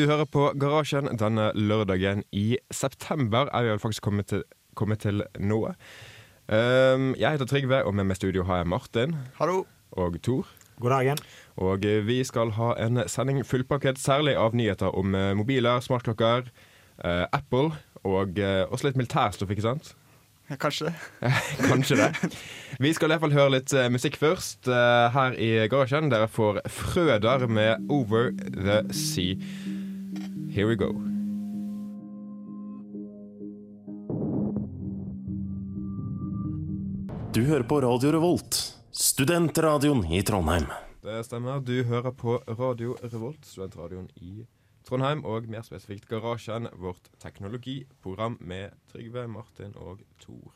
Du hører på Garasjen denne lørdagen i september. Er vi vel faktisk kommet til, kommet til nå. Um, jeg heter Trygve, og med meg i studio har jeg Martin. Hallo. Og Tor. God dagen. Og eh, vi skal ha en sending fullpakket særlig av nyheter om eh, mobiler, smartklokker, uh, Apple og uh, også litt militærstoff, ikke sant? Ja, kanskje det. Kanskje det. Vi skal i hvert fall høre litt uh, musikk først uh, her i garasjen. Dere får Frøder med 'Over The Sea'. Here we go. Du hører på Radio Revolt, studentradioen i Trondheim. Det stemmer. Du hører på Radio Revolt, studentradioen i Trondheim, og mer spesifikt Garasjen, vårt teknologiprogram med Trygve, Martin og Tor.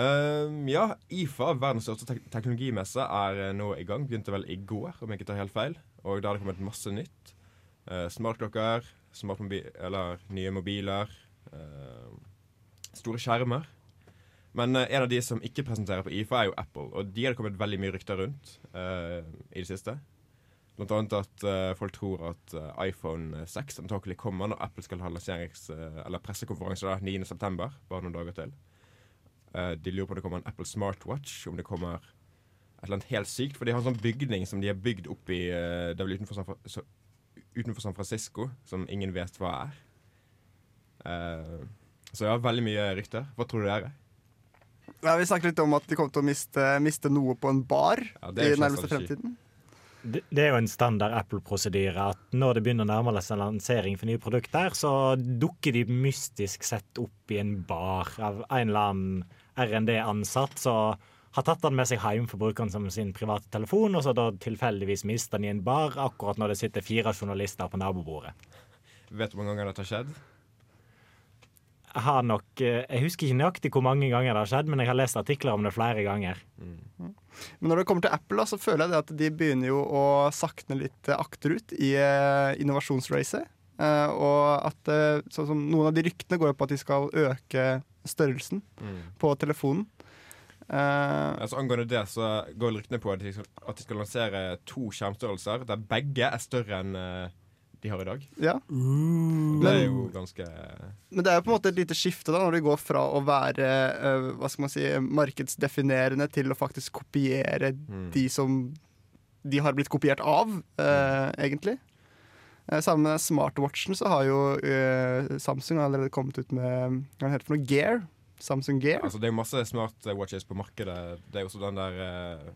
Um, ja, IFA, verdens største tek teknologimesse, er nå i gang. Begynte vel i går, om jeg ikke tar helt feil. Og da har det kommet masse nytt. Uh, smartklokker, smartmobi eller nye mobiler, uh, store skjermer. Men uh, en av de som ikke presenterer på IFA, er jo Apple. Og de har det kommet veldig mye rykter rundt i det siste. Blant annet at folk tror at iPhone 6 antakelig kommer når Apple skal ha lanserings- eller pressekonferanse 9.9., bare noen dager til. De lurer på om det kommer en Apple Smartwatch, om det kommer et eller annet helt sykt. For de har en sånn bygning som de har bygd opp i uh, er vel utenfor San, utenfor San, Francisco, som ingen vet hva er. Uh, så ja, veldig mye rykter. Hva tror du det er? Ja, vi snakket litt om at de kom til å miste, miste noe på en bar Ja, i nærmeste fremtiden. Det det er jo en standard Apple-prosedyre at når det begynner å nærme seg lansering for nye produkter, så dukker de mystisk sett opp i en bar av en eller annen RND-ansatt som har tatt den med seg hjem for brukeren som sin private telefon, og så da tilfeldigvis mister den i en bar akkurat når det sitter fire journalister på nabobordet. Vet du hvor mange ganger dette har skjedd? Jeg har nok eh, Jeg husker ikke nøyaktig hvor mange ganger det har skjedd, men jeg har lest artikler om det flere ganger. Men når det kommer til Apple, så føler jeg det at de begynner jo å sakne litt eh, akterut i uh, innovasjonsracet. Uh, og at uh, sånn som Noen av de ryktene går jo på at de skal øke størrelsen på telefonen. Uh, Altså Angående det så går ryktene på at de, skal, at de skal lansere to skjermstørrelser der begge er større enn uh, de har i dag. ja. Det er jo ganske Men det er jo på en måte et lite skifte da når de går fra å være eh, hva skal man si, markedsdefinerende til å faktisk kopiere Mm. de som de har blitt kopiert av, eh, egentlig. Sammen med smartwatchen så har jo Samsung allerede kommet ut med hva heter det for noe? Gear? Samsung Gear? Altså Det er jo masse smartwatches på markedet. Det er jo også den der eh,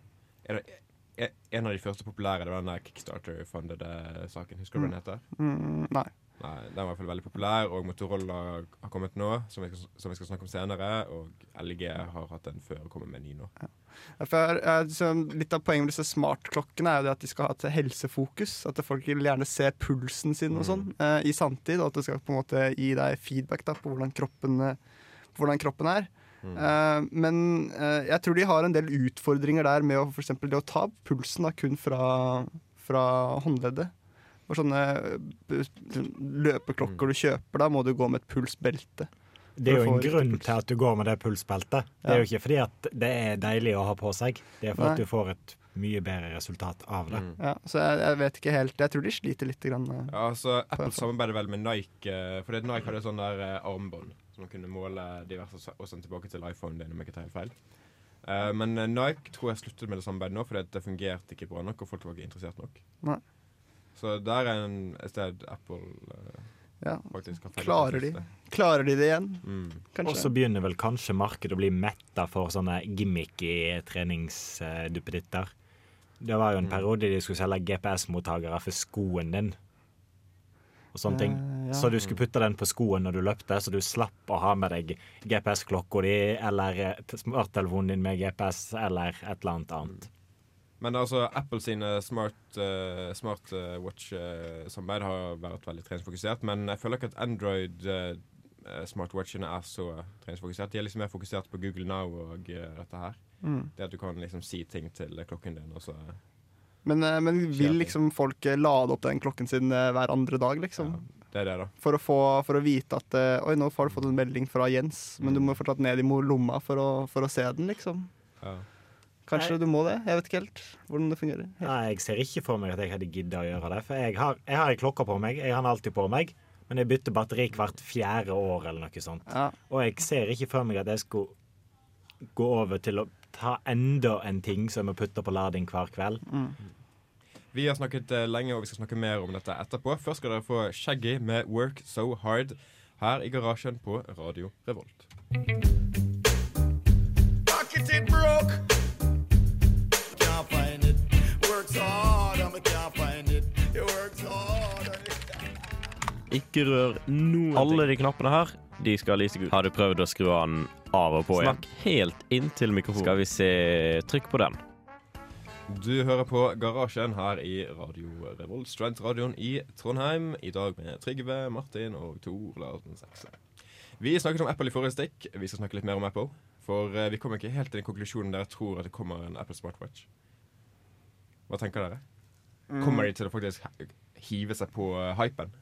er det, e- En av de første populære Det var den der Kickstarter-fundede saken. Husker du hva den heter? Mm, nei. Nei, Den var i hvert fall veldig populær, og Motorola har kommet nå, som vi, skal, som vi skal snakke om senere. Og LG har hatt den før og kommer med en ny nå. For, uh, litt av poenget med disse smartklokkene er jo det at de skal ha et helsefokus. At folk vil gjerne se pulsen sin og sånn uh, i sanntid. Og at det skal på en måte gi deg feedback da, på hvordan kroppen, eh, på hvordan kroppen er. Eh, men eh, jeg tror de har en del utfordringer der med å, for eksempel det å ta pulsen da, kun fra, fra håndleddet. Og sånne eh, løpeklokker du kjøper, da må du gå med et pulsbelte. Det er jo en grunn puls. til at du går med det pulsbeltet. Det er jo ikke fordi at det er deilig å ha på seg, det er for Nei. at du får et mye bedre resultat av det. Mm. Ja, så jeg, jeg vet ikke helt. Jeg tror de sliter litt. Grann. Ja, altså Apple samarbeider vel med Nike, fordi Nike hadde sånn der armbånd som man kunne måle diverse og sende tilbake til iPhone din, om jeg ikke tar helt feil. Uh, men eh, Nike tror jeg sluttet med det samarbeidet nå, fordi det fungerte ikke bra nok, og folk var ikke interessert nok. Nei. Så der er en, et sted Apple uh, ja. faktisk har Klarer de, klarer de det igjen? Mm. Og så begynner vel kanskje markedet å bli metta for sånne gimmicky treningsduppeditter. Det var jo en Mm. periode de skulle selge GPS-mottakere for skoen din. Og sånne ting. Eh, ja. Så du skulle putte den på skoen når du løpte, så du slapp å ha med deg GPS-klokka di eller eh, smarttelefonen din med GPS eller et eller annet annet. Men altså, Apple sine smart, uh, smart uh, watch-samarbeid har vært veldig treningsfokusert. Men jeg føler ikke at Android uh, smartwatchene er så treningsfokusert. De er liksom mer fokusert på Google Now og uh, dette her. Mm. Det at du kan liksom si ting til klokken din. Og så, Men, eh, men vil liksom folk eh, lade opp den klokken sin eh, hver andre dag, liksom? ja, det er det, da. For, å få, for å vite at Oi, nå har du fått en melding fra Jens, men du må fortsatt ned i lomma for å, for å se den, liksom. Ja. Kanskje Nei. du må det? Jeg vet ikke helt hvordan det fungerer. Helt. Nei, jeg ser ikke for meg at jeg hadde gidda å gjøre det. For jeg har, jeg har en klokke på meg, jeg har den alltid på meg. Men jeg bytter batteri hvert fjerde år eller noe sånt. Ja. Og jeg ser ikke for meg at jeg skulle gå over til å ta enda en ting som vi putter på lading hver kveld. Vi har snakket eh, lenge, og vi skal snakke mer om dette etterpå. Først skal dere få Shaggy med 'Work So Hard' her i garasjen på Radio Revolt. Ikke rør noen ting. Alle de knappene her, de skal lyse gult. Har du prøvd å skru den av og på igjen? Snakk helt inntil mikrofonen. Skal vi se Trykk på den. Du hører på Garasjen her i Radio Revolt, studentradioen i Trondheim. I dag med Trygve, Martin og Tor Larsen Sekse. Vi snakket om Apple i forrige stikk. Vi skal snakke litt mer om Apple. For eh, vi kommer ikke helt til den konklusjonen der jeg tror at det kommer en Apple Smartwatch. Hva tenker dere? Kommer de til å faktisk hive seg på eh, hypen?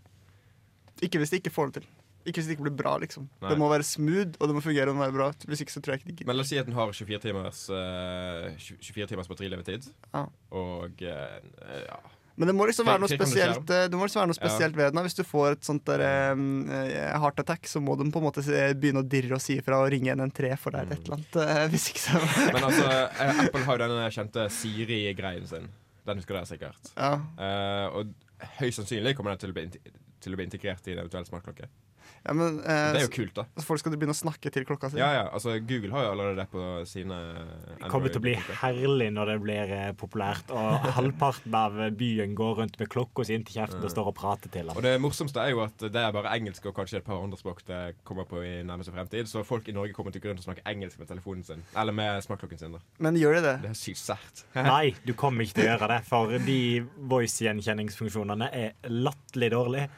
Ikke hvis de ikke får det til. Ikke hvis det ikke blir bra, liksom. Nei. Det må være smooth, og det må fungere og det må være bra. Hvis ikke så tror jeg ikke det gidder. Men la oss si at den har 24 timers, uh, 24 timers batterilevetid. Ja. Og uh, ja. Men det må liksom være noe spesielt eh, Det må liksom være noe spesielt ved den. Hvis du får et sånt der, um, heart attack, så må den på en måte begynne å dirre og si ifra og ringe 113 for deg eller et eller annet. eh, Hvis ikke så Men altså, eh, Apple har jo denne kjente Siri-greien sin. Den husker dere sikkert. Ja. Uh, og høyst sannsynlig kommer den til å bli, til å bli integrert i en eventuell smartklokke. Ja, men eh, Det er jo kult, da. så folk skal begynne å snakke til klokka si. Ja, ja, altså Google har jo allerede det på sine Det kommer til å bli herlig når det blir eh, populært, og halvparten av byen går rundt med klokka si inntil kjeften og står og prater til Og det morsomste er jo at det er bare engelsk og kanskje et par andre språk det kommer på i nærmeste fremtid. Så folk i Norge kommer til grunn til å snakke engelsk med telefonen sin. Eller med smartklokken sin. da Men gjør de det? Det er sykt sært. Nei, du kommer ikke til å gjøre det, for de voice-gjenkjenningsfunksjonene er latterlig dårlige.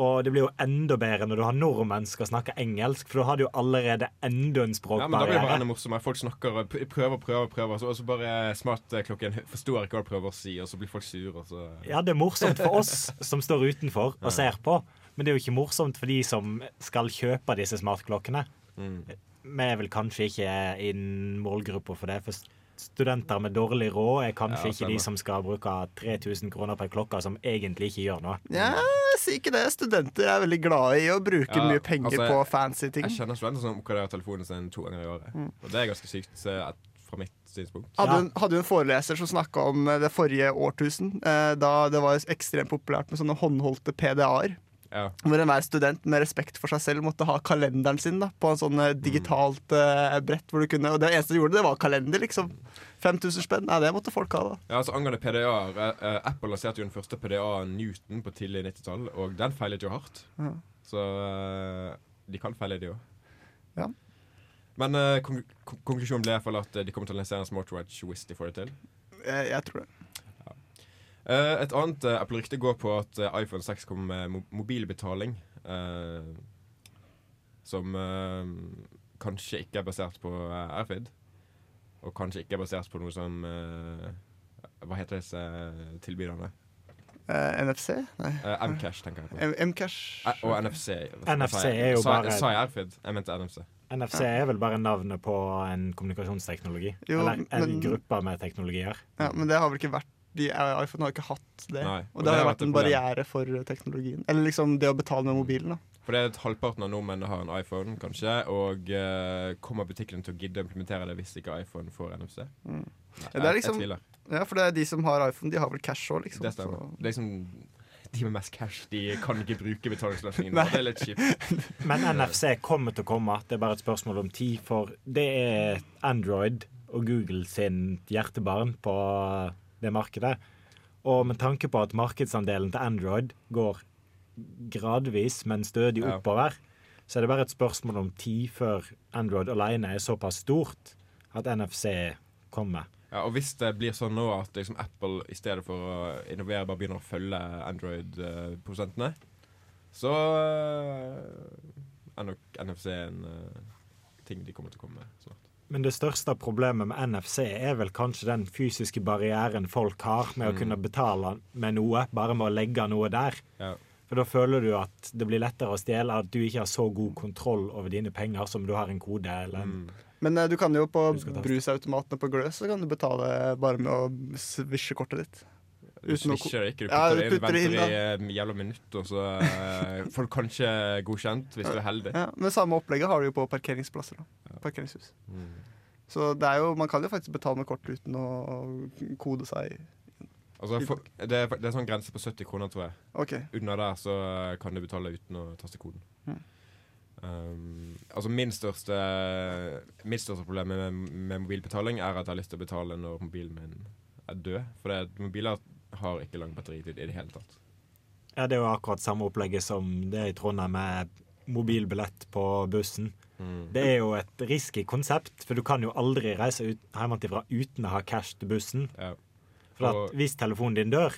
Og det blir jo enda bedre når du har nordmenn skal snakke engelsk, for da har du jo allerede enda en Ja, men da blir det bare enda morsommere. Folk snakker og prøver prøver, prøver, prøver, og så bare smartklokken forstår ikke hva de prøver å si, og så blir folk sure, og så Ja, det er morsomt for oss som står utenfor og ser på, men det er jo ikke morsomt for de som skal kjøpe disse smartklokkene. Mm. Vi er vel kanskje ikke i målgruppa for det, for studenter med dårlig råd er kanskje Ja, ikke de som skal bruke 3000 kroner på ei klokke som egentlig ikke gjør noe. Ja, jeg sier ikke det. Studenter er veldig glade i å bruke Ja, mye penger altså, på fancy ting. Jeg kjenner studenter som oppgraderer telefonen sin to ganger i året. Mm. Og det er ganske sykt fra mitt synspunkt. Hadde Ja. hun, hadde hun en foreleser som snakka om eh, det forrige årtusen, eh, da det var ekstremt populært med sånne håndholdte PDA-er. Ja. Hvor enhver student med respekt for seg selv måtte ha kalenderen sin da, på en sånn eh, digitalt uh, brett. Hvor du kunne, og Det eneste du gjorde, det var kalender. liksom 5000 spenn. Nei, det måtte folk ha, da. Ja, altså Angående PDA-er eh, eh, Apple lanserte jo den første PDA-en Newton på tidlig 90-tall, og den feilet jo hardt. Ja. Så uh, de kan feile, de òg. Ja. Men eh, kon kon konklusjonen ble i hvert fall at de kommer til å lansere en smartwatch hvis de får det til. Jeg, jeg tror det. Eh, et annet uh, Apple-rykte går på at eh, iPhone 6 kommer med mo mobilbetaling. eh, som eh, kanskje ikke er basert på uh, Airfid. Og kanskje ikke er basert på noe som eh, Hva heter disse eh, tilbyderne? Uh, NFC? Nei. Uh, Mcash, tenker jeg på. Mcash. Uh, og NFC. NFC er jo bare- Sa jeg Airfid? Jeg mente NFC. NFC er vel bare navnet på en kommunikasjonsteknologi. Jo, Eller en men- gruppe med teknologier. Ja, men det har vel ikke vært de, iPhone har ikke hatt det. Nei, og det har vært en barriere for teknologien. Eller liksom det å betale med mobilen. da For det er at halvparten av nordmennene har en iPhone, kanskje, og uh, kommer butikkene til å gidde å implementere det hvis ikke iPhone får NFC? Mm. Nei, Ja, det er jeg- liksom- jeg tviler. Ja, For det er de som har iPhone, de har vel cash òg, liksom. Det stemmer. Så- Det er liksom De med mest cash De kan ikke bruke betalingsløsningen. Det er litt kjipt. Men NFC kommer til å komme. Det er bare et spørsmål om tid. For det er Android og Google sin hjertebarn på det markedet. Og med tanke på at markedsandelen til Android går gradvis, men stødig oppover, så er det bare et spørsmål om tid før Android alene er såpass stort at NFC kommer. Ja, og hvis det blir sånn nå at liksom Apple i stedet for å innovere bare begynner å følge Android-prosentene, så eh, er nok NFC en uh, ting de kommer til å komme med snart. Men det største problemet med NFC er vel kanskje den fysiske barrieren folk har med å Mm. kunne betale med noe, bare med å legge noe der. Ja. For da føler du at det blir lettere å stjele, at du ikke har så god kontroll over dine penger som du har en kode eller en Mm. Men eh, du kan jo på brusautomatene på Gløs så kan du betale bare med å svisje kortet ditt. Uten ko- det ikke, du Ja, du putter det inn, venter i eh, jævla minutt, og så eh, får du kanskje godkjent hvis du er heldig. Ja, men samme opplegget har du jo på parkeringsplasser. Da. Parkeringshus. Mm. Så det er jo, man kan jo faktisk betale med kort uten å kode seg. Altså, for, det, er, det er sånn grense på 70 kroner, tror jeg. Okay. Under der så eh, kan du betale uten å taste koden. Mm. Um, altså min største Mitt største problem med, med mobilbetaling er at jeg har lyst til å betale når mobilen min er død. For det, mobiler har ikke lang batteritid i det hele tatt. Ja, det er jo akkurat samme opplegget som det i Trondheim med mobilbillett på bussen. Det er jo et risky konsept, for du kan jo aldri reise ut hjemmefra uten å ha cash til bussen. Ja. For Og- at hvis telefonen din dør,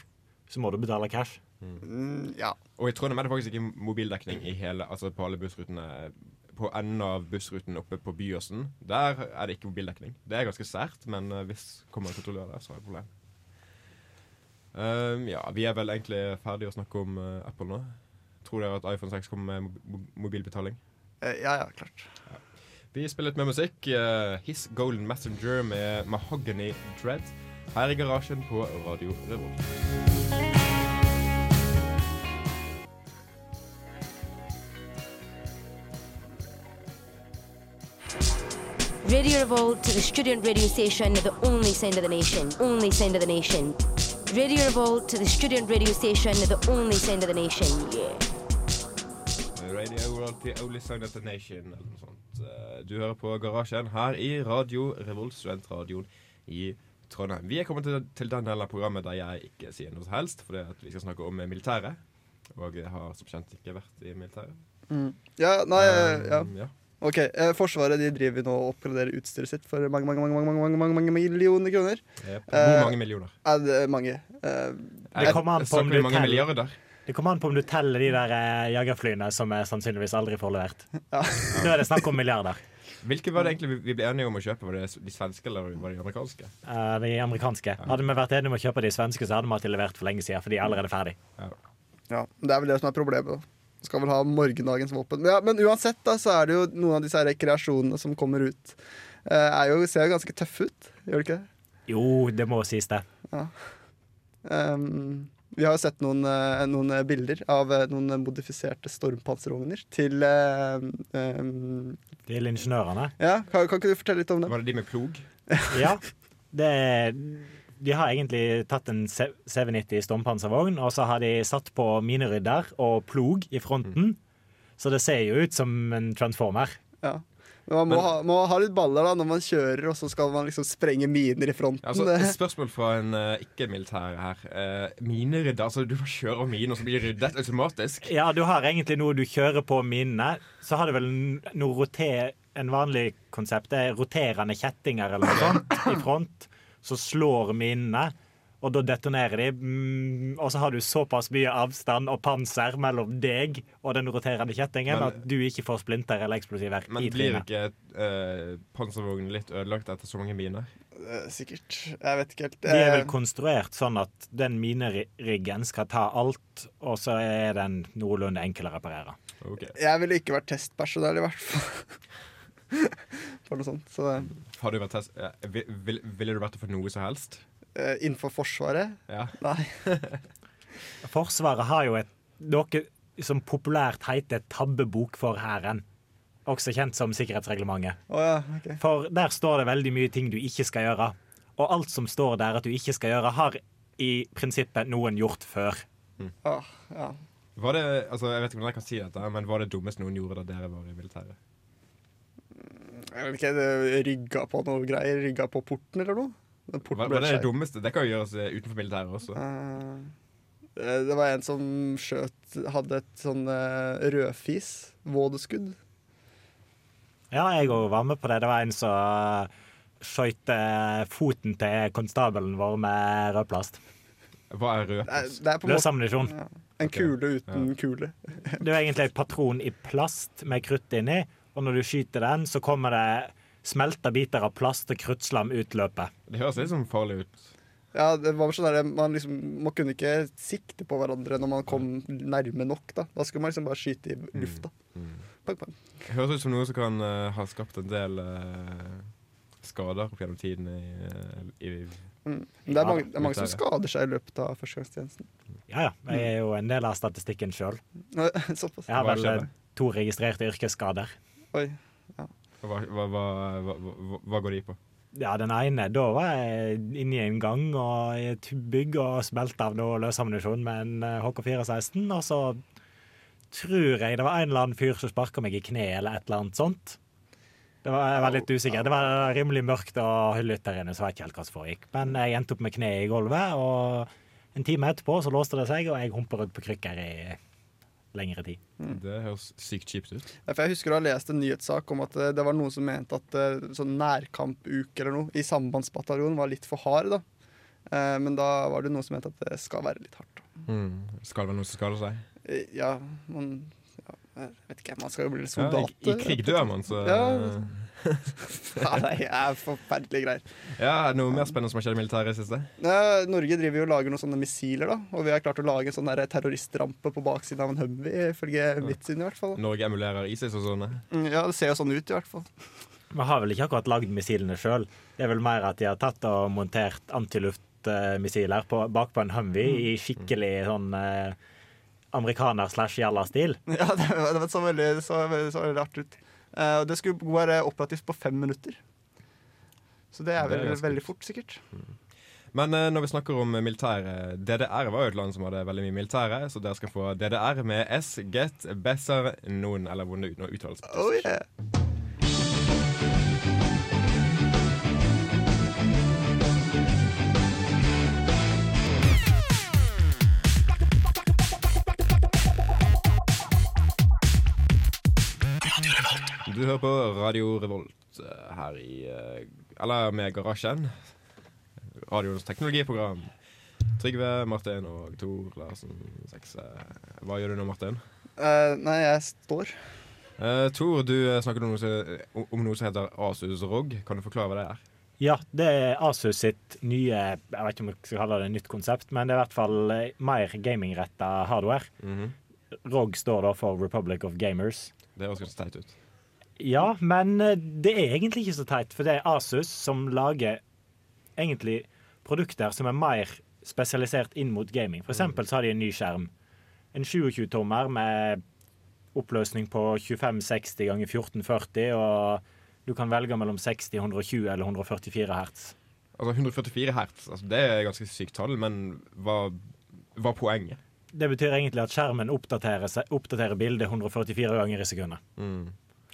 så må du betale cash. Mm, ja. Og i Trondheim er det faktisk ikke mobildekning i hele, altså på alle bussrutene. På enden av bussruten oppe på Byåsen, der er det ikke mobildekning. Det er ganske sært, men eh, hvis kommer en kontrollør der, så har jeg problem. Um, ja, vi er vel egentlig ferdige å snakke om uh, Apple nå. Tror dere at iPhone 6 kommer med mo- mobilbetaling? Eh, ja, ja, klart. Vi spiller litt mer musikk. Uh, His Golden Messenger med Mahogany Dread. Her i garasjen på Radio Revolt. Radio Revolt, the student radio station, the only sound of the nation. Only sound of the nation. Radio Revolt, the student radio station, the only sound of the nation. Yeah. Radio World, the only sound of the nation, eller noe sånt. Eh, Du hører på Garasjen her i Radio Revolt, studentradioen i Trondheim. Vi er kommet til, til den delen av programmet der jeg ikke sier noe som helst, fordi at vi skal snakke om militæret. Og jeg har som kjent ikke vært i militæret. Ja, nei, um, ja. Ja. OK. Eh, forsvaret de driver nå og oppgraderer utstyret sitt for mange, mange, mange, mange, mange, mange, mange millioner kroner. Yep. Eh, mange millioner? Er det mange? Eh, Det kommer an på om Snakker vi du mange teller. milliarder? Det kommer an på om du teller de der eh, jagerflyene som jeg sannsynligvis aldri får levert. Ja. Da er det snakk om milliarder. Hvilke var det egentlig vi- vi ble enige om å kjøpe? Var det de svenske eller var det de amerikanske? Eh, de amerikanske. Hadde vi vært enige om å kjøpe de svenske, så hadde vi hatt de levert for lenge siden, for de er allerede ferdig. ja, Det er vel det som er problemet. da. Skal vel ha morgendagens våpen. Men, ja, men uansett da, så er det jo noen av disse rekreasjonene som kommer ut. eh, er jo, ser jo ganske tøffe ut, gjør det ikke det? Jo, det må sies det. Um, vi har jo sett noen, eh, noen bilder av eh, noen modifiserte stormpanservogner til um, Til ingeniørene. Ja, kan, kan ikke du fortelle litt om det? Var det de med plog? Ja. Det er, de har egentlig tatt en C- 790 stormpanservogn, og så har de satt på minerydder og plog i fronten. Så det ser jo ut som en transformer. Ja. Men man må, ha, må ha litt baller da når man kjører, og så skal man liksom sprenge miner i fronten. Altså, et spørsmål fra en uh, ikke-militær her. Uh, minerydder, altså du må kjøre miner, og så blir de ryddet automatisk? Ja, du har egentlig noe du kjører på minene. Så har du vel noe roter, en vanlig konsept. Er roterende kjettinger eller noe sånt i front. Så slår minene, og da detonerer de. Mm, og så har du såpass mye avstand og panser mellom deg og den roterende kjettingen Men- at du ikke får splinter eller eksplosiver Men i blir ikke uh, panservognen litt ødelagt etter så mange miner? Eh, Sikkert. Jeg vet ikke helt. De er vel Eh, konstruert sånn at den mineriggen skal ta alt, og så er den noenlunde enkel å reparere. Okay. Jeg ville ikke vært testpersonell, i hvert fall. For noe sånt. Så Har du vært test... vil, vil, ville du vært det for noe som helst? eh, innenfor Forsvaret Ja. Nei. Forsvaret har jo et, noe som populært heter tabbebok for hæren. Også kjent som sikkerhetsreglementet. Oh, ja, okay. For der står det veldig mye ting du ikke skal gjøre. Og alt som står der at du ikke skal gjøre, har i prinsippet noen gjort før. Ah, ja. Var det, altså Jeg vet ikke om jeg kan si dette, men var det dummeste noen gjorde da dere var i militæret? Jeg vet ikke, rygga på noe greier. Rygga på porten eller noe? Porten hva, hva er det dummeste? Det kan jo gjøres eh, utenfor militæret også. Eh, eh, det var en som skjøt Hadde et sånn uh, rødfis. Vådeskudd. Ja, jeg òg var med på det. Det var en som skøyt foten til konstabelen vår med rød plast. Hva er Det er, det er Løs en ja, en okay. kule uten kule. Det er egentlig en patron i plast med krutt inni, og når du skyter den, så kommer det smelta biter av plast og kruttslam ut løpet. Det høres litt sånn farlig ut. Ja, det var sånn der, man, liksom, man kunne ikke sikte på hverandre når man kom nærme nok. Da Da skulle man liksom bare skyte i lufta. Pang, pang. Høres ut som noe som kan uh, ha skapt en del uh, skader opp gjennom tiden i, eh, i Mm. Det er Ja, mange, det er mange som skader seg i løpet av førstegangstjenesten. Ja, ja. Jeg er jo en del av statistikken sjøl. Jeg har vel to registrerte yrkesskader. Oi. Ja. hva, hva, hva, hva, hva går de på? Ja, den ene, da var jeg inne i en gang og i et bygg og smelte av noe løsammunisjon med en eh, HK416, og så tror jeg det var en eller annen fyr som sparka meg i kneet eller et eller annet sånt. Det var, jeg var litt usikker. Det var rimelig mørkt og hyllete der inne, så jeg vet ikke helt hva som foregikk. Men jeg endte opp med kneet i gulvet, og en time etterpå så låste det seg, og jeg humpa rundt på krykker i lengre tid. Det høres sykt kjipt ut. Ja, for jeg husker å ha lest en nyhetssak om at eh, det var noen som mente at eh, sånn nærkampuke eller noe i sambandsbataljonen var litt for hard. da. Eh, Men da var det noen som mente at det skal være litt hardt. Mm. Skal det være noe som skal seg? Ja, man ja, Jeg vet ikke, man skal jo bli Ja, i, I krig dør man, så Ja. Ja, det er forferdelige greier. Ja, er det Noe mer spennende som har skjedd i militæret i det siste? Norge driver jo og lager noen sånne missiler, da. Og vi har klart å lage en sånn der terroristrampe på baksiden av en Humvee, ifølge mitt syn i hvert fall. Norge emulerer ISIS og sånne. Mm, Ja, det ser jo sånn ut, i hvert fall. Vi har vel ikke akkurat lagd missilene sjøl. Det er vel mer at de har tatt og montert antiluftmissiler på, bakpå en Humvee i skikkelig sånn eh, amerikaner slash jalla-stil. Ja, det, var- det så veldig, så, så veldig rart ut. Eh, og det skulle være operativt på fem minutter. Så det er Det er veldig fort. sikkert. Men eh, når vi snakker om militæret DDR var jo et land som hadde veldig mye militære, så dere skal få DDR med S, Get, Besser, Noen, eller hvordan det uttales. Oh, yeah. Du hører på Radio Revolt eh, her i eh, Eller med Garasjen. Radioens teknologiprogram. Trygve, Martin og Tor Larsen Sekse. Hva gjør du nå, Martin? Uh, nei, jeg står. Uh, Tor, du snakker snakket om noe, som, om noe som heter Asus ROG. Kan du forklare hva det er? Ja, det er Asus sitt nye Jeg vet ikke om jeg skal kalle det nytt konsept, men det er i hvert fall eh, mer gamingretta hardware. ROG står da for Republic of Gamers. Det høres ganske teit ut. Ja, men eh, det er egentlig ikke så teit, for det er Asus som lager egentlig produkter som er mer spesialisert inn mot gaming. For eksempel så har de en ny skjerm. En 27-tommer med oppløsning på 2560 ganger 1440, og du kan velge mellom 60, 120 eller 144 hertz. Altså 144 hertz, altså, det er ganske sykt tall, men hva hva er poenget? Det betyr egentlig at skjermen oppdaterer, oppdaterer bildet 144 ganger i sekundet. Mm.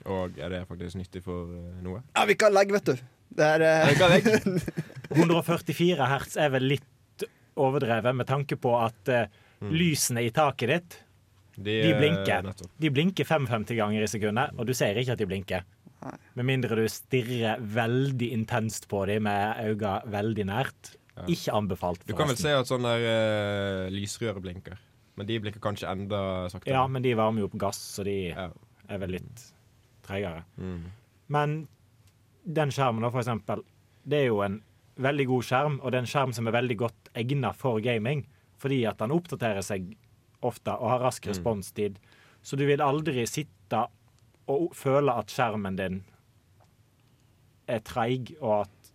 Og er det faktisk nyttig for eh, noe? Ja, vi kan legge, vet du. Det er eh, 144 hertz er vel litt overdrevet med tanke på at eh, lysene i taket ditt De de blinker. nettopp. De blinker 55 ganger i sekundet, og du ser ikke at de blinker. Nei. Med mindre du stirrer veldig intenst på dem med øynene veldig nært. Ikke anbefalt, forresten. Du kan vel se at sånne uh, lysrør blinker, men de blinker kanskje enda saktere. Ja, men de varmer jo opp gass, så de Ja. er vel litt tregere. Mm. Men den skjermen, da, for eksempel, det er jo en veldig god skjerm, og det er en skjerm som er veldig godt egnet for gaming, fordi at den oppdaterer seg ofte og har rask responstid. Så du vil aldri sitte og føle at skjermen din er treig, og at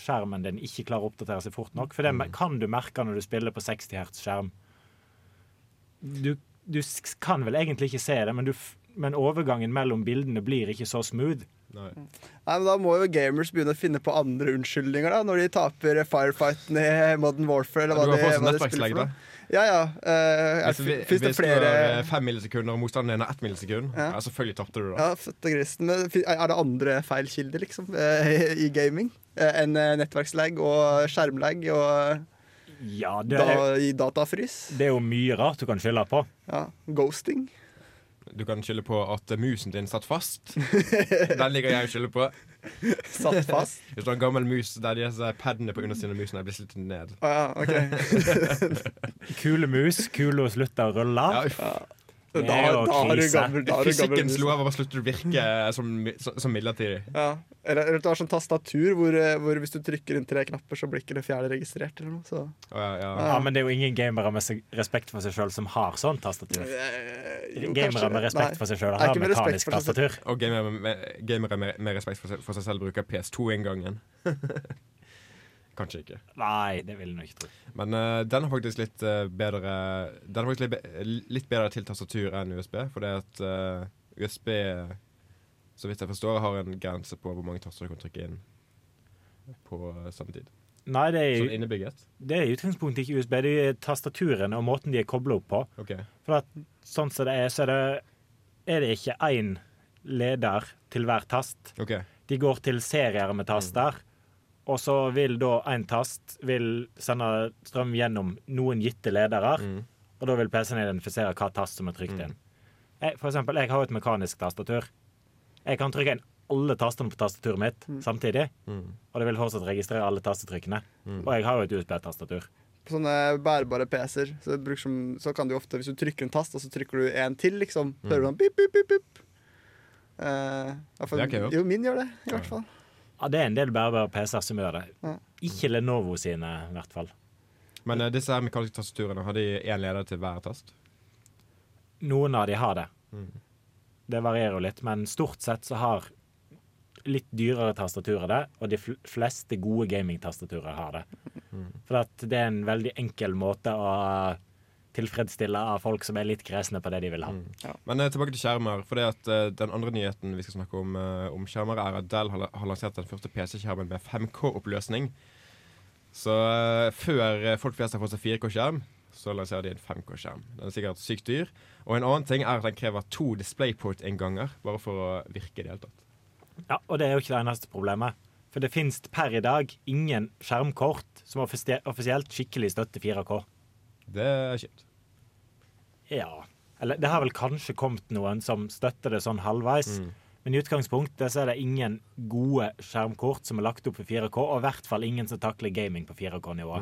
skjermen din ikke klarer å oppdatere seg fort nok. For det kan du merke når du spiller på 60 Hz skjerm. Du, du kan vel egentlig ikke se det, men, du, men overgangen mellom bildene blir ikke så smooth. Nei. Nei, men Da må jo gamers begynne å finne på andre unnskyldninger da når de taper firefighten i Modern Warfare. Eller Du hva har det, fått sånn hva det nettverkslegg, da. for. Ja, ja. Uh, Hvis, vi- det hvis du flere har eh, fem millisekunder og motstanderen din har ett millisekund, Ja. ja. selvfølgelig tapte du, da. Ja, fette grisen. Men er det andre feilkilder, liksom, eh, i gaming? Eh, Enn nettverkslegg nettverkslag og skjermlag og Ja, det da, er, i datafrys? det er jo mye rart du kan skylde på. Ja. Ghosting? Du kan skylde på at musen din satt fast. Den liker jeg å skylde på. Satt fast? Hvis du har en gammel mus der de disse padene på undersiden av musen er blitt slitt ned. Å ja, okay. Kule mus, kule å slutte å rulle. Ja, Da, da har du gammel, da du gammel Fysikkens lover bare slutter å virke som, som midlertidig. Ja. Eller, eller du har sånn tastatur hvor, eh, hvor hvis du trykker inn tre knapper, så blir ikke det fjerde registrert. eller noe. Så. Å, ja, ja. Ja, men det er jo ingen gamere med respekt for seg sjøl som har sånn tastatur. Eh, jo, Gamere med respekt Nei. for seg sjøl har ikke med respekt mekanisk tastatur. Og gamere med, gamere med, med respekt for seg, for seg selv bruker PS2-inngangen. Kanskje ikke. Nei, det vil jeg ikke tro. Men uh, den har faktisk litt uh, bedre Den har faktisk litt, be litt bedre til tastatur enn USB, for det at uh, USB, så vidt jeg forstår, har en grense på hvor mange taster du kan trykke inn på eh, samme tid. Nei, det er, Sånn innebygget. det er i utgangspunktet ikke USB. Det er tastaturen og måten de er kobla opp på. Okay. For at sånn som det er, så er det, er det ikke én leder til hver tast. Okay. De går til serier med taster, og så vil da én tast vil sende strøm gjennom noen gitte ledere, Mm. og da vil PC-en identifisere hva tast som er trykt inn. Jeg, for eksempel, jeg har jo et mekanisk tastatur. Jeg kan trykke inn alle tastene på tastaturet mitt samtidig, Mm. og det vil fortsatt registrere alle tastetrykkene. Og jeg har jo et USB-tastatur. På sånne bærbare PC-er så, som- så kan du ofte, hvis du trykker en tast, og så trykker du en til, liksom, hører du sånn pip, pip, pip, pip. Uh, jo, min gjør det, i hvert fall. Ja, det er en del bærbare PC-er som gjør det. Ja. Ikke Lenovo sine, i hvert fall. Men uh, disse mekaniske tastaturene, har de én leder til hver tast? Noen av de har det. Mm. Det varierer jo litt, men stort sett så har litt dyrere tastaturer det, og de fleste gode gamingtastaturer har det. For at det er en veldig enkel måte å tilfredsstille av folk som er litt kresne på det de vil ha. Men uh, tilbake til skjermer. For det at uh, Den andre nyheten vi skal snakke om, uh, om skjermer, er at Dell har, har lansert den første PC-skjermen med 5K-oppløsning. Så før folk flest har fått seg 4K-skjerm, så lanserer de en 5K-skjerm. Den er sikkert sykt dyr. Og en annen ting er at den krever to DisplayPort-innganger, bare for å virke i det hele tatt. Ja, og det er jo ikke det eneste problemet. For det finnes per i dag ingen skjermkort som offisi- offisielt skikkelig støtter 4K. Det er kjipt. Ja. Eller det har vel kanskje kommet noen som støtter det sånn halvveis. Men i utgangspunktet så er det ingen gode skjermkort som er lagt opp for 4K, og i hvert fall ingen som takler gaming på 4K-nivå.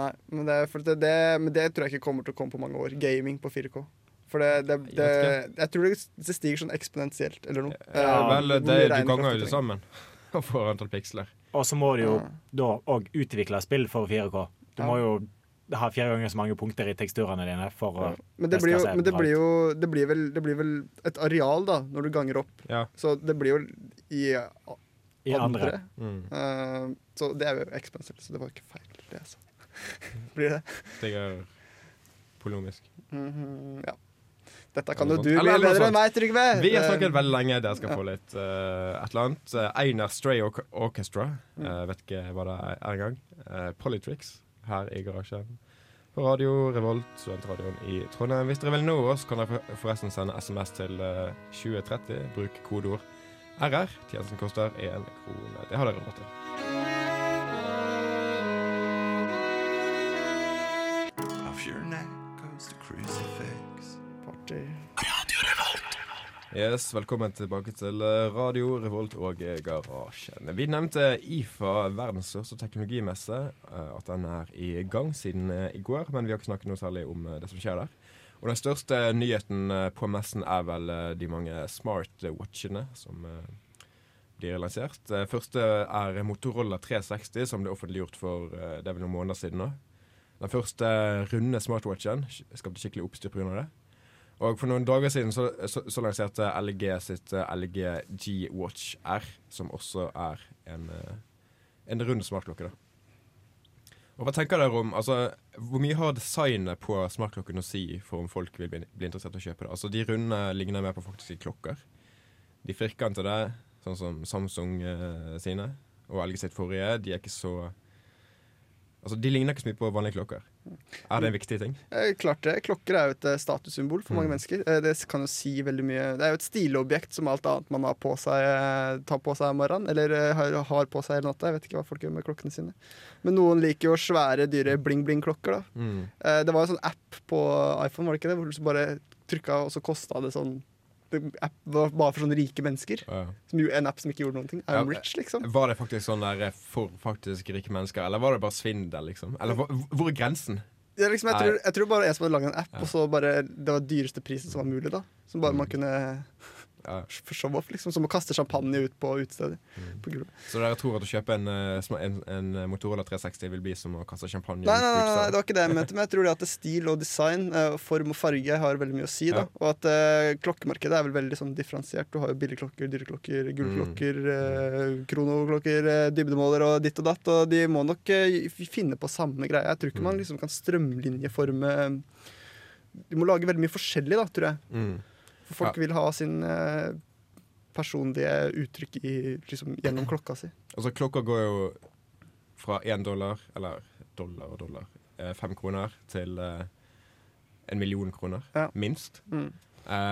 Nei, men det, for det, det, men det tror jeg ikke kommer til å komme på mange år. Gaming på 4K. For det, det, det Jeg jeg, tror det, stiger sånn eksponentielt eller noe. Ja, Eh, vel, det, du ganger jo det sammen og får antall piksler. Og så må du jo Ja. da òg utvikle spill for 4K. Du Ja. må jo ha fire ganger så mange punkter i teksturene dine for å Men, det blir, jo, men det, blir jo, det, blir vel, det blir vel et areal, da, når du ganger opp. Ja. Så det blir jo i i andre. Mm. Uh, så det er jo expensive, så det var ikke feil, det jeg sa. blir det? Det er polonisk. Mm -hmm, ja. Dette kan jo du bli mye bedre enn meg, Trygve. Vi har Eh, snakket veldig lenge. Dere skal få litt uh, et eller annet. Einar Stray Orchestra. Mm. Uh, vet ikke hva det er engang. Uh, Polytrix her i garasjen. På radio Revolt, studentradioen i Trondheim. Hvis dere vil nå oss, kan dere forresten sende SMS til eh, 2030. Bruk kodeord RR. Tjenesten koster én krone. Det har dere råd til. Yes, Velkommen tilbake til eh, Radio Revolt og Garasjen. Vi nevnte IFA, verdens største teknologimesse, eh, at den er i gang siden eh, i går. Men vi har ikke snakket noe særlig om det som skjer der. Og den største nyheten på messen er vel de mange smartwatchene som blir lansert. Første er Motorola 360, som ble offentliggjort for det er vel noen måneder siden nå. Den første runde smartwatchen skapte skikkelig oppstyr pga. det. Og for noen dager siden så, så, så lanserte LG sitt eh, LG G Watch R, som også er en, eh, en rund smartklokke. da. Og Hva tenker dere om altså, Hvor mye har designet på smartklokken å si for om folk vil bli, bli interessert i å kjøpe det? Altså, De runde ligner mer på faktiske klokker. De firkantede, sånn som Samsung eh, sine, og LG sitt forrige, de er ikke så Altså, De ligner ikke så mye på vanlige klokker. Er det en viktig ting? Eh, klart det. Klokker er jo et eh, statussymbol for mange Mm. mennesker. Eh, det kan jo si veldig mye. Det er jo et stilobjekt som alt annet man har på seg, tar på seg om morgenen. Eller har, på seg hele natta. Jeg vet ikke hva folk gjør med klokkene sine. Men noen liker jo svære, dyre bling-bling-klokker. da. Mm. Det var en sånn app på iPhone, var det ikke det? Hvor du bare trykka, og så kosta det sånn app var bare for sånne rike mennesker. Ja. Som en app som ikke gjorde noen ting. I'm Ja, rich, liksom. Var det faktisk sånn der eh, for faktisk rike mennesker, eller var det bare svindel, liksom? Eller hvor, er grensen? Er liksom, jeg, tror, jeg tror bare jeg som hadde laget en app, og så bare det var dyreste prisen som var mulig. da Som bare man Mm. kunne Off, liksom. Som å kaste champagne ut på utestedet. Mm. Så dere tror at å kjøpe en, eh, en, en Motorola 360 vil bli som å kaste champagne Nei, nei, nei, nei, det var ikke det jeg mente. Men jeg tror det at stil og design, eh, form og farge, har veldig mye å si. Ja. Og at uh, klokkemarkedet er vel veldig sånn differensiert. Du har jo billigklokker, dyreklokker, gullklokker, uh, kronoklokker, eh, dybdemåler og ditt og datt. Og de må nok eh, finne på samme greie. Jeg tror ikke man Mm. liksom kan strømlinjeforme De må lage veldig mye forskjellig, da, tror jeg. Mm. Folk vil ha sin eh, personlige uttrykk i, liksom, gjennom klokka si. Altså, klokka går jo fra én dollar, eller dollar og dollar, eh, fem kroner, til eh, en million kroner. Ja. Minst. Mm.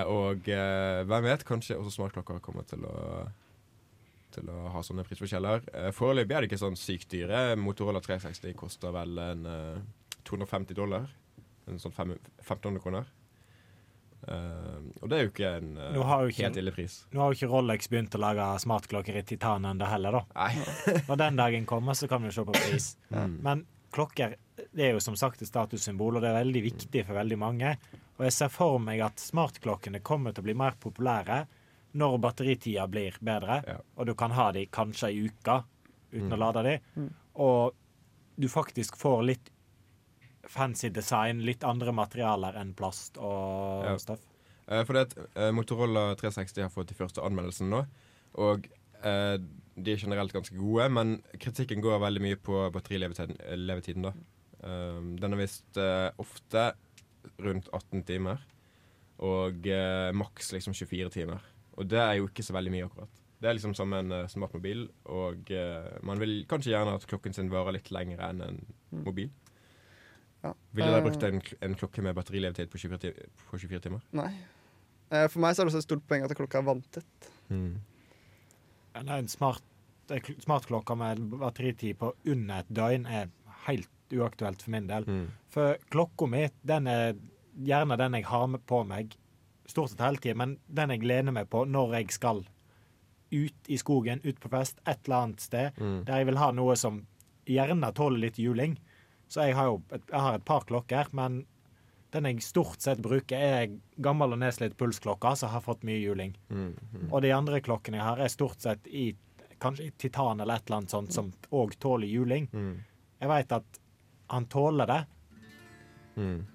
Og hvem vet, kanskje også smartklokker kommer til å til å ha sånne prisforskjeller. Foreløpig er det ikke sånn sykt dyre. Motorola 360 koster vel en eh, 250 dollar. En sånn fem, 1500 kroner. Eh, og det er jo ikke en uh, Nå har jo ikke- helt ille pris. Nå har jo ikke Rolex begynt å lage smartklokker i titan ennå heller, da. Nei. Når den dagen kommer, så kan vi se på pris. Mm. Men klokker det er jo som sagt et statussymbol, og det er veldig viktig for veldig mange. Og jeg ser for meg at smartklokkene kommer til å bli mer populære når batteritida blir bedre, Ja. og du kan ha de kanskje ei uke uten Mm. å lade de, Mm. og du faktisk får litt fancy design, litt andre materialer enn plast og Ja. stoff. Eh, for det at eh, Motorola 360 har fått de første anmeldelsene nå. Og eh, de er generelt ganske gode, men kritikken går veldig mye på batterilevetiden. da. Um, den er visst eh, ofte rundt 18 timer. Og eh, maks liksom 24 timer. Og det er jo ikke så veldig mye, akkurat. Det er liksom som en uh, smartmobil, og man vil kanskje gjerne at klokken sin varer litt lenger enn en Mm. mobil. Ville dere Eh, brukt en, en klokke med batterilevetid på 24, på 24 timer? Nei. Eh, For meg så er det også et stort poeng at klokka er vanntett. Mm. En, en smart, smartklokke med batteritid på under et døgn er helt uaktuelt for min del. Mm. For klokka mi, den er gjerne den jeg har på meg stort sett hele tiden, men den jeg lener meg på når jeg skal ut i skogen, ut på fest, et eller annet sted, Mm. der jeg vil ha noe som gjerne tåler litt juling. Så jeg har jo et, jeg har et par klokker, men den jeg stort sett bruker, er gammel og nedslitt pulsklokke som har fått mye juling. Mm. Mm. Og de andre klokkene jeg har, er stort sett i kanskje i titan eller et eller annet sånt som òg tåler juling. Mm. Jeg veit at han tåler det. Mm.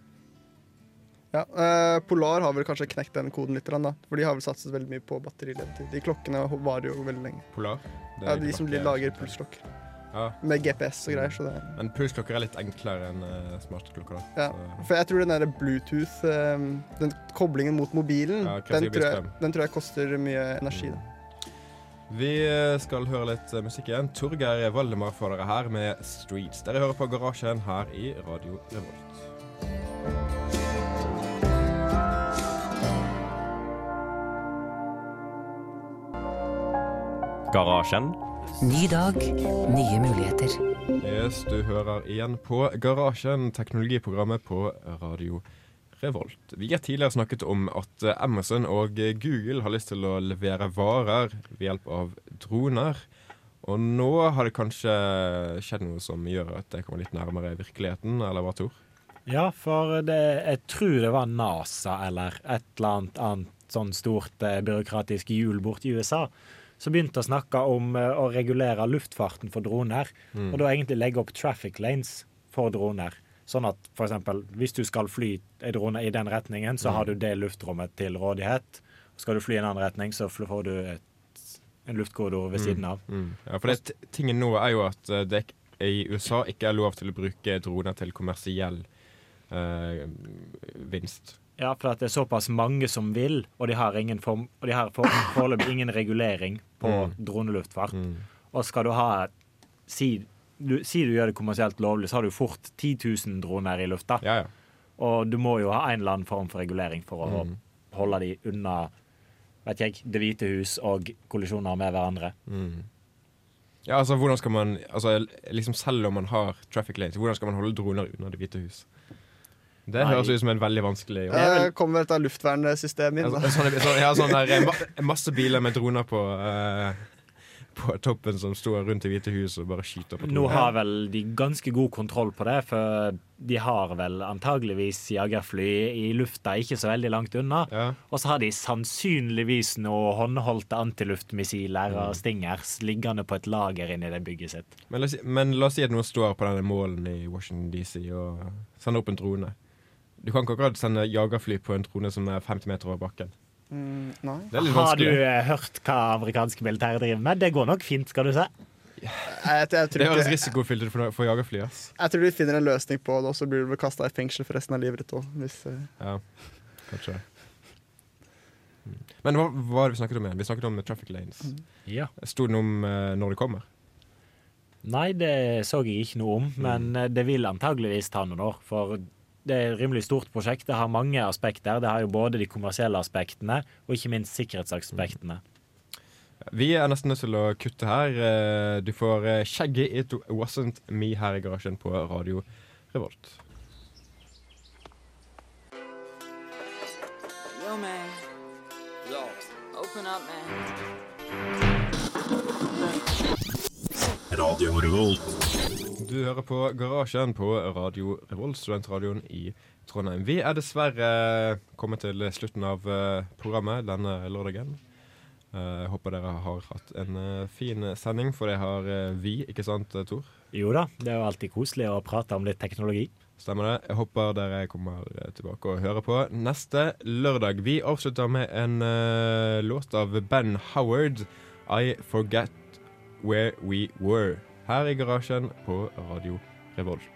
Ja, eh, Polar har vel kanskje knekt den koden litt, da. For de har vel satset veldig mye på batterilevetid. De klokkene varer jo veldig lenge. Polar? Det Ja, De som lager pulsklokker. Ja. Med GPS og greier. Så det, Men pulsklokker er litt enklere enn uh, smartklokker. da. ja. For jeg tror den der Bluetooth, uh, den koblingen mot mobilen, Ja, den, tror jeg, den tror jeg koster mye energi. Da. Vi eh, skal høre litt eh, musikk igjen. Torgeir Valdemar får dere her med 'Streets'. Dere hører på Garasjen her i Radio Revolt. Garasjen. Ny dag, nye muligheter. Yes, du hører igjen på Garasjen, teknologiprogrammet på Radio Revolt. Vi har tidligere snakket om at Amazon og Google har lyst til å levere varer ved hjelp av droner. Og nå har det kanskje skjedd noe som gjør at det kommer litt nærmere virkeligheten, eller hva, Tor? Ja, for det, jeg tror det var NASA eller et eller annet annet sånn stort eh, byråkratisk hjul borti USA som begynte å snakke om eh, å regulere luftfarten for droner. Mm. Og da egentlig legge opp traffic lanes for droner. Sånn at eksempel, hvis du skal fly en drone i den retningen, så Mm. har du det luftrommet til rådighet. Skal du fly i en annen retning, så får du et, en luftkorridor ved siden av. Mm. Ja, for det, tingen nå er jo at eh, det i USA ikke er lov til å bruke droner til kommersiell eh, vinst. Ja, for det er såpass mange som vil, og de har, ingen form, og de har foreløpig ingen regulering på Mm. droneluftfart. Mm. Og skal du ha si du, si du gjør det kommersielt lovlig, så har du fort 10 000 droner i lufta. Ja, ja. Og du må jo ha en eller annen form for regulering for å Mm. holde de unna vet jeg, Det hvite hus og kollisjoner med hverandre. Mm. Ja, altså hvordan skal man altså, liksom Selv om man har traffic lanes, hvordan skal man holde droner unna Det hvite hus? Det høres ut som en veldig vanskelig jobb. Det kommer dette luftvernsystemet inn. Altså, sånn, sånn, ja, sånn der, masse biler med droner på, Uh, på toppen som står rundt i hvite hus og bare skyter på Nå tronen. har vel de ganske god kontroll på det, for de har vel antageligvis jagerfly i lufta ikke så veldig langt unna. Ja. Og så har de sannsynligvis noen håndholdte antiluftmissiler Mm. og stingers liggende på et lager inni det bygget sitt. Men, la oss, men la oss si at noen står på denne målen i Washington DC og sender opp en drone. Du kan ikke akkurat sende jagerfly på en trone som er 50 meter over bakken. Mm, nei. Det er litt Har du eh, hørt hva amerikanske militære driver med? Det går nok fint, skal du se. Jeg, jeg, jeg, Det høres risikofylt ut for, for jagerfly. ass. jeg tror de finner en løsning på det, og så blir du kasta i fengsel for resten av livet ditt òg. Hvis, eh, Ja, kanskje. Mm. Men hva, var det vi snakket om igjen? Vi snakket om traffic lanes. Ja. Sto det noe om eh, når det kommer? Nei, det så jeg ikke noe om, men eh, det vil antageligvis ta noen år. For det er et rimelig stort prosjekt. Det har mange aspekter. Det har jo både de kommersielle aspektene og ikke minst sikkerhetsaspektene. Vi er nesten nødt til å kutte her. Eh, Du får skjegget It Wasn't Me' her i garasjen på Radio Revolt. Yo, man. Yo. Open up, man. Radio Revolt. Du hører på Garasjen på Radio Revolt, studentradioen i Trondheim. Vi er dessverre kommet til slutten av eh, programmet denne lørdagen. Jeg håper dere har hatt en eh, fin sending, for det har eh, vi, ikke sant, eh, Tor? Jo da, det er jo alltid koselig å prate om litt teknologi. Stemmer det. Jeg håper dere kommer eh, tilbake og hører på neste lørdag. Vi avslutter med en uh, låt av Ben Howard, 'I Forget Where We Were', her i garasjen på Radio Revolt.